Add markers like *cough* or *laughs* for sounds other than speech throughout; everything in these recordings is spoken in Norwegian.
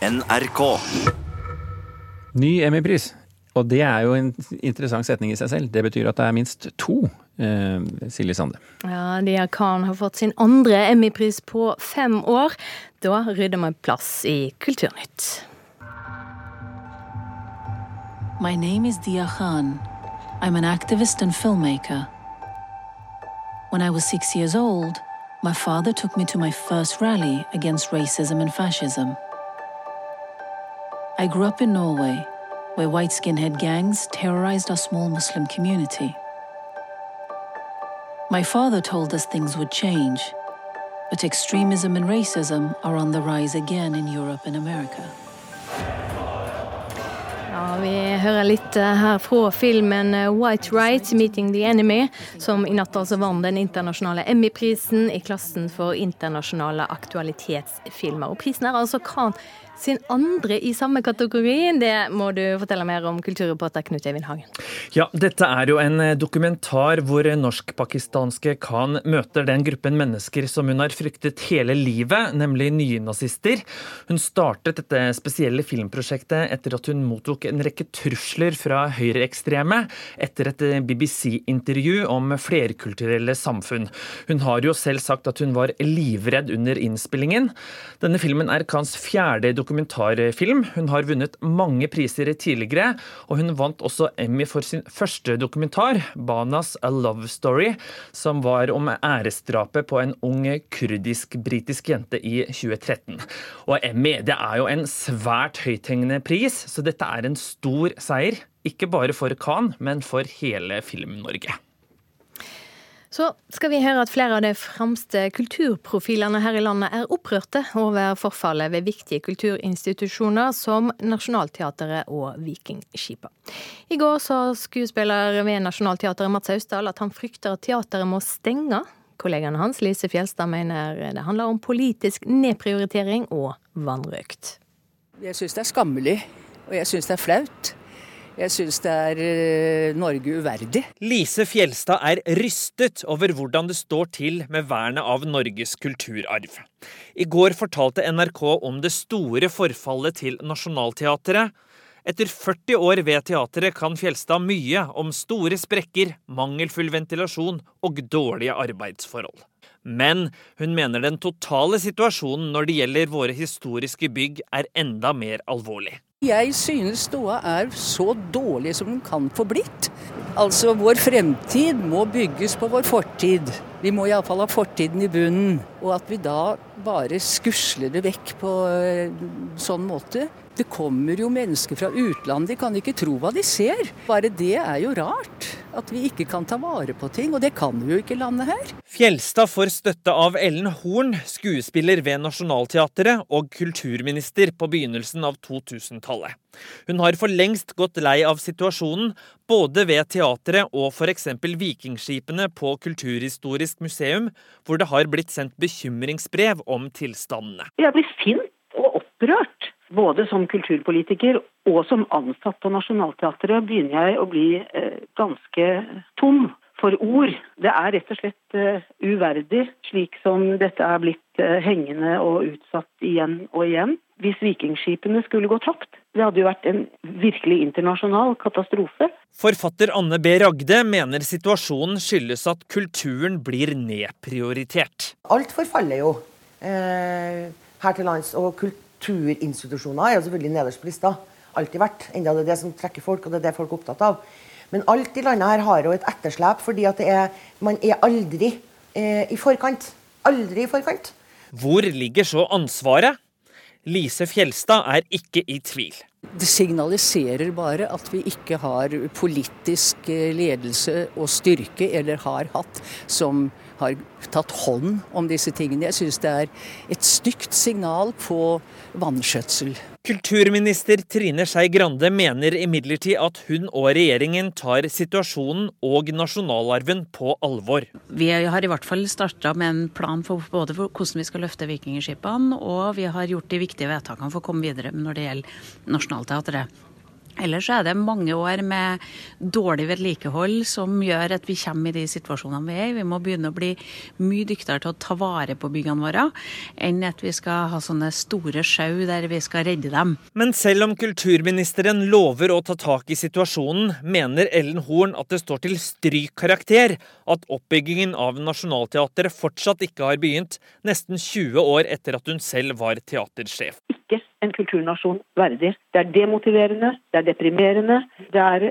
NRK. Ny Emmy-pris. Og det er jo en interessant setning i seg selv. Det betyr at det er minst to eh, Silje Sande. Ja, Dia Khan har fått sin andre Emmy-pris på fem år. Da rydder vi plass i Kulturnytt. My name is Dia Khan. I'm an activist and filmmaker. When I was six years old, my father took me to my first rally against racism and fascism. I grew up in Norway, where white skinhead gangs terrorized our small Muslim community. My father told us things would change, but extremism and racism are on the rise again in Europe and America. Ja, Vi hører litt eh, her fra filmen eh, White Right, 'Meeting the Enemy', som i natt altså vant den internasjonale Emmy-prisen i klassen for internasjonale aktualitetsfilmer. Og prisen er altså Khan sin andre i samme kategori. Det må du fortelle mer om, kulturreporter Knut Eivind Hagen. Ja, dette er jo en eh, dokumentar hvor norsk-pakistanske Khan møter den gruppen mennesker som hun har fryktet hele livet, nemlig nynazister. Hun startet dette spesielle filmprosjektet etter at hun mottok en rekke trusler fra høyreekstreme etter et eh, BBC-intervju om flerkulturelle samfunn. Hun har jo selv sagt at hun var livredd under innspillingen. Denne filmen er Khans fjerde dokumentar dokumentarfilm. Hun har vunnet mange priser tidligere, og hun vant også Emmy for sin første dokumentar, 'Banas A Love Story', som var om æresdrapet på en ung kurdisk-britisk jente i 2013. Og Emmy det er jo en svært høythengende pris, så dette er en stor seier. Ikke bare for Khan, men for hele Film-Norge. Så skal vi høre at flere av de fremste kulturprofilene her i landet er opprørte over forfallet ved viktige kulturinstitusjoner som Nationaltheatret og Vikingskipet. I går sa skuespiller ved Nationaltheatret Mats Austdal at han frykter at teateret må stenge. Kollegaen hans Lise Fjelstad mener det handler om politisk nedprioritering og vanrøkt. Jeg syns det er skammelig, og jeg syns det er flaut. Jeg syns det er uh, Norge uverdig. Lise Fjelstad er rystet over hvordan det står til med vernet av Norges kulturarv. I går fortalte NRK om det store forfallet til Nationaltheatret. Etter 40 år ved teatret kan Fjelstad mye om store sprekker, mangelfull ventilasjon og dårlige arbeidsforhold. Men hun mener den totale situasjonen når det gjelder våre historiske bygg er enda mer alvorlig. Jeg synes ståa er så dårlig som den kan få blitt. Altså, vår fremtid må bygges på vår fortid. Vi må iallfall ha fortiden i bunnen. Og at vi da bare skusler det vekk på uh, sånn måte. Det kommer jo mennesker fra utlandet, de kan ikke tro hva de ser. Bare det er jo rart. At vi ikke kan ta vare på ting. Og det kan vi jo ikke landet her. Fjelstad får støtte av Ellen Horn, skuespiller ved Nationaltheatret og kulturminister på begynnelsen av 2000-tallet. Hun har for lengst gått lei av situasjonen, både ved teatret og f.eks. vikingskipene på Kulturhistorisk museum, hvor det har blitt sendt bekymringsbrev om tilstandene. Jeg blir sint og opprørt. Både som kulturpolitiker og som ansatt på Nationaltheatret begynner jeg å bli eh, ganske tom for ord. Det er rett og slett uh, uverdig, slik som dette er blitt uh, hengende og utsatt igjen og igjen. Hvis vikingskipene skulle gå tapt, det hadde jo vært en virkelig internasjonal katastrofe. Forfatter Anne B. Ragde mener situasjonen skyldes at kulturen blir nedprioritert. Alt forfaller jo eh, her til lands, og kulturinstitusjoner er jo selvfølgelig nederst på lista. Alltid vært. Enda det er det som trekker folk, og det er det folk er opptatt av. Men alt i landet her har jo et etterslep, fordi at er, man er aldri eh, i forkant. Aldri i forkant. Hvor ligger så ansvaret? Lise Fjelstad er ikke i tvil. Det signaliserer bare at vi ikke har politisk eh, ledelse og styrke, eller har hatt, som har tatt hånd om disse tingene. Jeg syns det er et stygt signal på vannskjøtsel. Kulturminister Trine Skei Grande mener imidlertid at hun og regjeringen tar situasjonen og nasjonalarven på alvor. Vi har i hvert fall starta med en plan for både for hvordan vi skal løfte vikingskipene, og vi har gjort de viktige vedtakene for å komme videre når det gjelder Nationaltheatret. Ellers er det mange år med dårlig vedlikehold som gjør at vi kommer i de situasjonene vi er i. Vi må begynne å bli mye dyktigere til å ta vare på byggene våre, enn at vi skal ha sånne store sjau der vi skal redde dem. Men selv om kulturministeren lover å ta tak i situasjonen, mener Ellen Horn at det står til strykkarakter at oppbyggingen av Nationaltheatret fortsatt ikke har begynt, nesten 20 år etter at hun selv var teatersjef en kulturnasjon verdig. Det er demotiverende, det er deprimerende, det er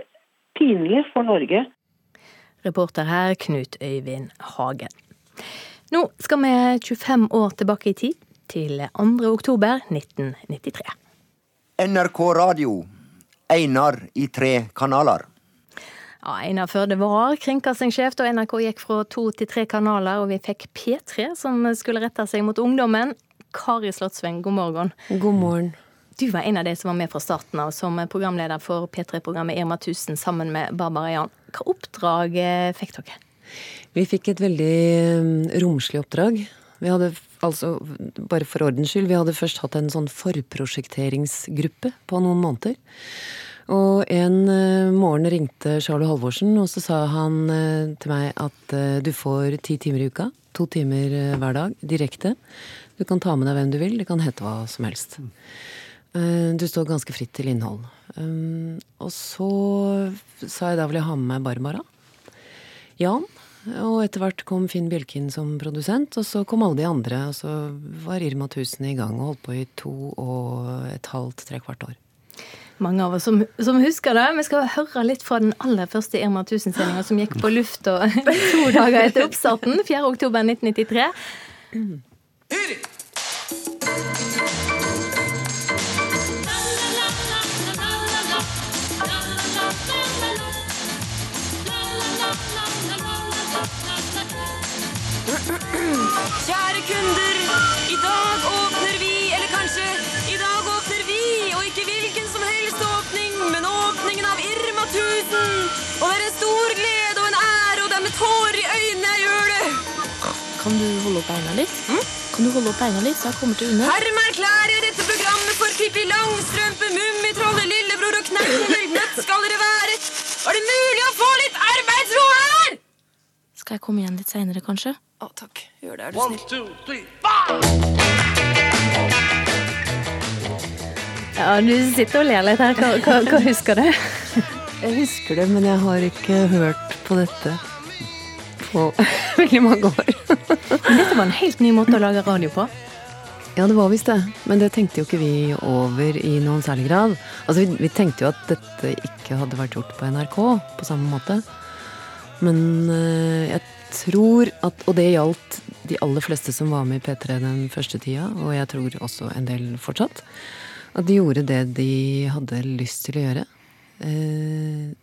pinlig for Norge. Reporter her Knut Øyvind Hagen. Nå skal vi 25 år tilbake i tid, til 2. oktober 1993. NRK Radio. Einar i tre kanaler. Ja, Einar Førde var kringkastingssjef da NRK gikk fra to til tre kanaler, og vi fikk P3, som skulle rette seg mot ungdommen. Kari Slottsveng, god morgen. God morgen. Du var en av de som var med fra starten av som programleder for P3-programmet Irma 1000 sammen med Barbara Jan. Hva oppdrag eh, fikk dere? Vi fikk et veldig mm, romslig oppdrag. Vi hadde altså, bare for ordens skyld, vi hadde først hatt en sånn forprosjekteringsgruppe på noen måneder. Og en uh, morgen ringte Charlo Halvorsen, og så sa han til meg at du får ti timer i uka. To timer hver dag, direkte. Du kan ta med deg hvem du vil. Det kan hete hva som helst. Eh, du står ganske fritt til innhold. Eh, og så sa jeg da vil jeg ha med meg Barbara. Jan. Og etter hvert kom Finn Bjelkin som produsent, og så kom alle de andre. Og så var Irma 1000 i gang og holdt på i to og et halvt, tre kvart år. Mange av oss som, som, husker det. Vi skal høre litt fra den aller første Irma 1000-sendinga som gikk på lufta *laughs* to dager etter oppstarten, 4.10.1993. Hør! Kunder, i dag åpner vi, eller kanskje i dag åpner vi, og ikke hvilken som helst åpning, men åpningen av Irma 1000. Og det er en stor glede og en ære, og det er med tårer i øynene jeg gjør det. Kan du holde opp beina litt? Hm? Kan du holde opp beina litt, så jeg kommer til under? Hermed erklærer jeg dette programmet for Pippi Langstrømpe, Mummitrollet, Lillebror og Knerten. Nødt skal dere være. Var det mulig å få? Skal jeg komme igjen litt seinere, kanskje? Å, takk. Gjør det, er du snill. One, two, three, ja, du sitter og ler litt her. Hva, hva, hva husker du? Jeg husker det, men jeg har ikke hørt på dette på *laughs* veldig mange år. men dette var en helt ny måte å lage radio på? Ja, det var visst det. Men det tenkte jo ikke vi over i noen særlig grad. Altså, vi, vi, tenkte jo at dette ikke hadde vært gjort på NRK på samme måte. Men uh, jeg tror at Og det gjaldt de aller fleste som var med i P3 den første tida, og jeg tror også en del fortsatt. At de gjorde det de hadde lyst til å gjøre. Uh,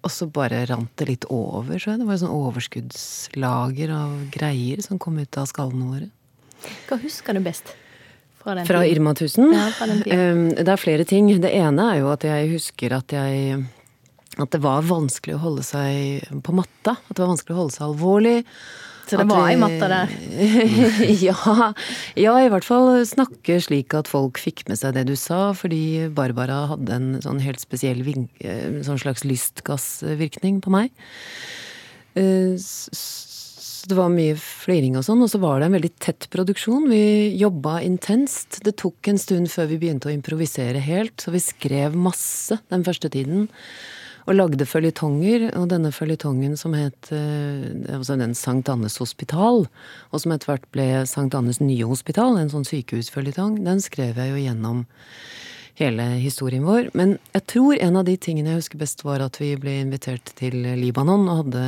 og så bare rant det litt over, så jeg. Det var et sånn overskuddslager av greier som kom ut av skallene våre. Hva husker du best? Fra, den fra Irma 1000? Ja, fra den tiden. Det er flere ting. Det ene er jo at jeg husker at jeg At det var vanskelig å holde seg på matta. At det var vanskelig å holde seg alvorlig. Så det var i matta der? *laughs* ja, ja, i hvert fall snakke slik at folk fikk med seg det du sa, fordi Barbara hadde en sånn helt spesiell eh, sånn slags lystgassvirkning på meg. Eh, så det var mye fliring og sånn, og så var det en veldig tett produksjon. Vi jobba intenst. Det tok en stund før vi begynte å improvisere helt, så vi skrev masse den første tiden og lagde føljetonger. Og denne føljetongen som het eh, altså den Sankt Annes hospital, og som etter hvert ble Sankt Annes nye hospital, en sånn sykehusføljetong, den skrev jeg jo gjennom hele historien vår. Men jeg tror en av de tingene jeg husker best, var at vi ble invitert til Libanon og hadde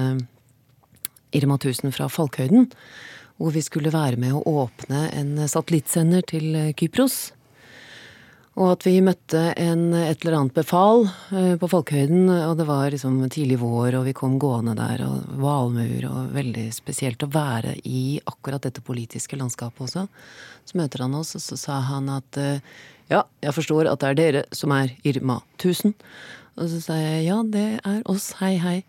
Irma 1000 fra Falkhøyden. Hvor vi skulle være med å åpne en satellittsender til Kypros. Og at vi møtte en, et eller annet befal eh, på Folkehøyden, og det var liksom tidlig vår, og vi kom gående der, og valmuer, og veldig spesielt å være i akkurat dette politiske landskapet også. Så møter han oss, og så sa han at eh, ja, jeg forstår at det er dere som er Irma 1000. Og så sa jeg ja, det er oss, hei, hei.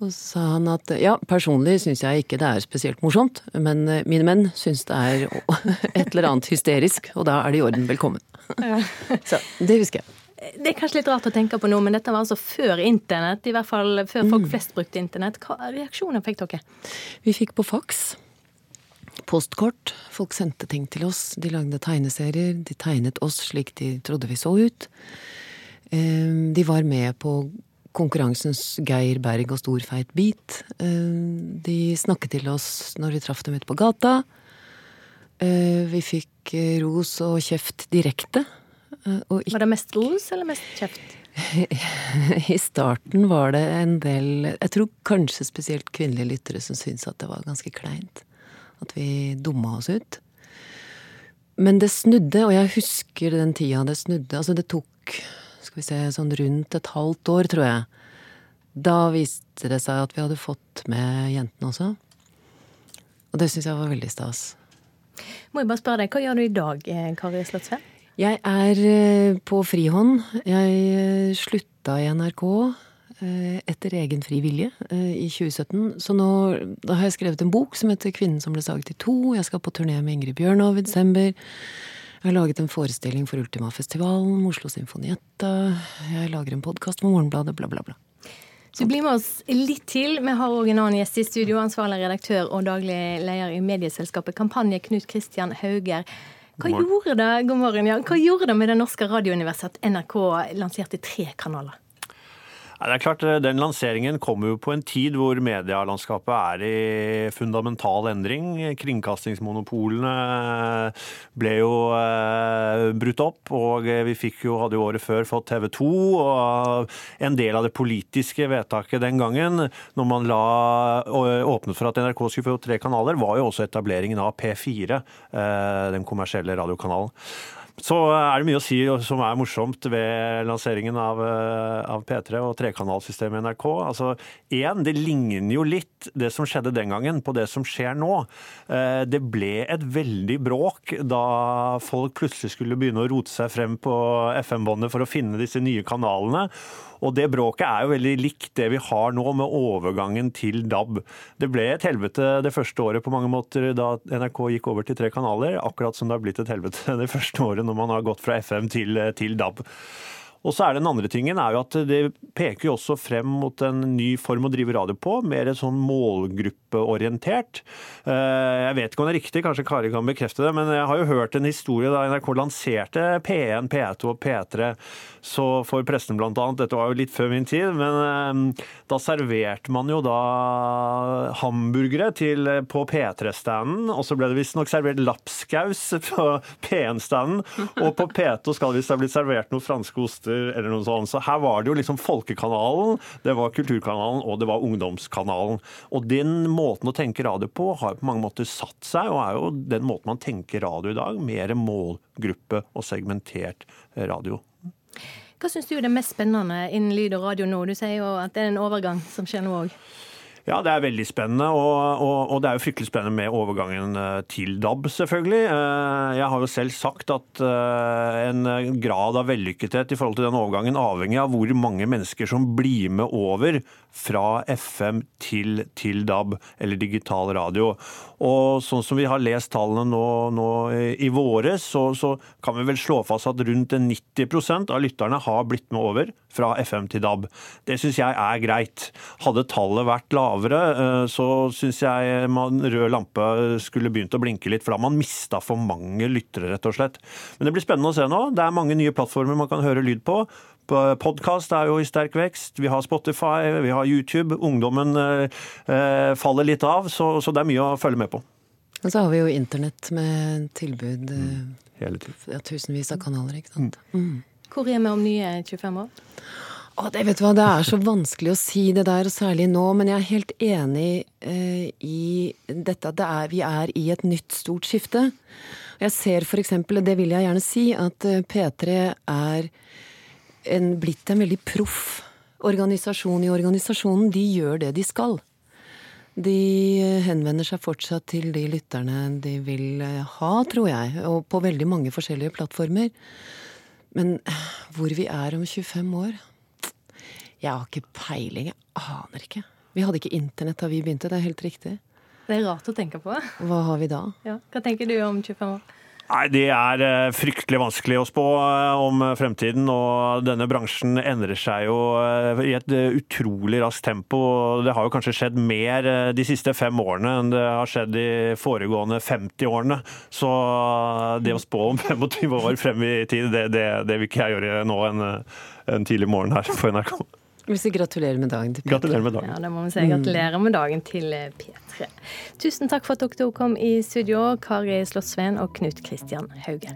Og så sa han at ja, personlig syns jeg ikke det er spesielt morsomt, men eh, mine menn syns det er *laughs* et eller annet hysterisk, og da er det i orden. Velkommen. *laughs* Så det husker jeg. Det er kanskje litt rart å tenke på nå, men dette var altså før internett. I hvert fall før folk Mm. flest brukte internett. Hva reaksjoner fikk dere? Vi fikk på faks. Postkort. Folk sendte ting til oss. De lagde tegneserier. De tegnet oss slik de trodde vi så ut. Eh, De var med på konkurransens Geir Berg og stor feit bit. Eh, De snakket til oss når vi traff dem ute på gata. Eh, Vi fikk eh, ros og kjeft direkte. Og Var det mest ros eller mest kjeft? *laughs* I starten var det en del Jeg tror kanskje spesielt kvinnelige lyttere som syntes at det var ganske kleint. At vi dumma oss ut. Men det snudde, og jeg husker den tida det snudde. Altså det tok skal vi se, sånn rundt et halvt år, tror jeg. Da viste det seg at vi hadde fått med jentene også. Og det syns jeg var veldig stas. Må jeg bare spørre deg, Hva gjør du i dag, eh, Kari Slottsveen? Jeg er eh, på frihånd. Jeg eh, slutta i NRK etter egen fri vilje i 2017. Så nå da har jeg skrevet en bok som heter 'Kvinnen som ble saget i to'. Jeg skal på turné med Ingrid Bjørnov i desember. Jeg har laget en forestilling for Ultimafestivalen, Oslo Symfonietta. Jeg lager en podkast for Morgenbladet, bla, bla, bla. Så bli med oss litt til. Vi har òg en annen gjest i studio. Ansvarlig redaktør og daglig leder i medieselskapet Kampanje, Knut Kristian Hauger. Hva gjorde det god morgen, ja. Hva gjorde det med det norske radiouniverset at NRK lanserte tre kanaler? Det er klart, eh, Den lanseringen kommer jo på en tid hvor medielandskapet er i fundamental endring. Kringkastingsmonopolene ble jo eh, brutt opp, og vi fikk jo, hadde jo året før fått TV 2. Og en del av det politiske vedtaket den gangen, når man la, åpnet for at NRK skulle få tre kanaler, var jo også etableringen av P4, eh, den kommersielle radiokanalen. Så er det mye å si som er morsomt ved lanseringen av, eh, av P3 og trekanalsystemet i NRK. Altså, en, Det ligner jo litt det som skjedde den gangen, på det som skjer nå. Eh, Det ble et veldig bråk da folk plutselig skulle begynne å rote seg frem på FM-båndet for å finne disse nye kanalene. Og det bråket er jo veldig likt det vi har nå med overgangen til DAB. Det ble et helvete det første året på mange måter da NRK gikk over til tre kanaler, akkurat som det har blitt et helvete *laughs* det første året når man har gått fra FM til, til DAB. Og så er Den andre tingen er jo at det peker jo også frem mot en ny form å drive radio på, mer sånn målgruppeorientert. Eh, Jeg vet ikke om det er riktig, kanskje Kari kan bekrefte det, men jeg har jo hørt en historie da NRK lanserte P1, P2 og P3 så for pressen annet. Dette var jo litt før min tid, men eh, da serverte man jo da hamburgere til, på P3-standen, og så ble det visstnok servert lapskaus på P1-standen, og på P2 skal det visst ha blitt servert noen franske oster eller noe sånt. Så her var det jo liksom Folkekanalen, det var Kulturkanalen og det var Ungdomskanalen. Og den måten å tenke radio på har på mange måter satt seg, og er jo den måten man tenker radio i dag. Mer målgruppe og segmentert radio. Hva syns du er det mest spennende innen lyd og radio nå? Du sier jo at det er en overgang som skjer nå òg. Ja, det er veldig spennende, og, og, og det er jo fryktelig spennende med overgangen eh, til DAB, selvfølgelig. Eh, Jeg har jo selv sagt at eh, en grad av vellykkethet i forhold til den overgangen avhenger av hvor mange mennesker som blir med over fra FM til, til DAB, eller digital radio. Og sånn som vi har lest tallene nå, nå i våre, så, så kan vi vel slå fast at rundt 90% av lytterne har blitt med over fra FM til DAB. Det syns jeg er greit. Hadde tallet vært lavere, eh, så syns jeg man, rød lampe skulle begynt å blinke litt, for da har man mista for mange lyttere, rett og slett. Men det blir spennende å se nå. Det er mange nye plattformer man kan høre lyd på. Podkast er jo i sterk vekst. Vi har Spotify, vi har YouTube. Ungdommen eh, eh, faller litt av, så, så det er mye å følge med på. Og så har vi jo internett med tilbud. Mm. Hele tiden. Ja, tusenvis av kanaler, ikke sant. Mm. Hvor er vi om nye 25 år? Det, vet du hva, det er så vanskelig å si det der, og særlig nå. Men jeg er helt enig eh, i dette at det er, vi er i et nytt stort skifte. Jeg ser eksempel, og det vil jeg gjerne si, at eh, P3 er en, blitt en veldig proff organisasjon i organisasjonen. De gjør det de skal. De henvender seg fortsatt til de lytterne de vil eh, ha, tror jeg. Og på veldig mange forskjellige plattformer. Men hvor vi er om 25 år Jeg har ikke peiling. Jeg aner ikke. Vi hadde ikke internett da vi begynte, det er helt riktig. Det er rart å tenke på. Hva har vi da? Ja. Hva tenker du om 25 år? Nei, Det er eh, fryktelig vanskelig å spå eh, om fremtiden. og Denne bransjen endrer seg jo eh, i et eh, utrolig raskt tempo. Det har jo kanskje skjedd mer eh, de siste fem årene enn det har skjedd de foregående 50 årene. Så eh, det å spå om *laughs* 25 år frem i tid, det, det, det vil ikke jeg gjøre nå en, eh, en tidlig morgen her på NRK. Vi sier gratulerer med dagen til Peter. Gratulerer med dagen. Ja, det må vi si. Gratulerer med dagen til eh, P3. Tusen takk for at dere kom i studio, Kari Slottsveen og Knut Kristian Hauge.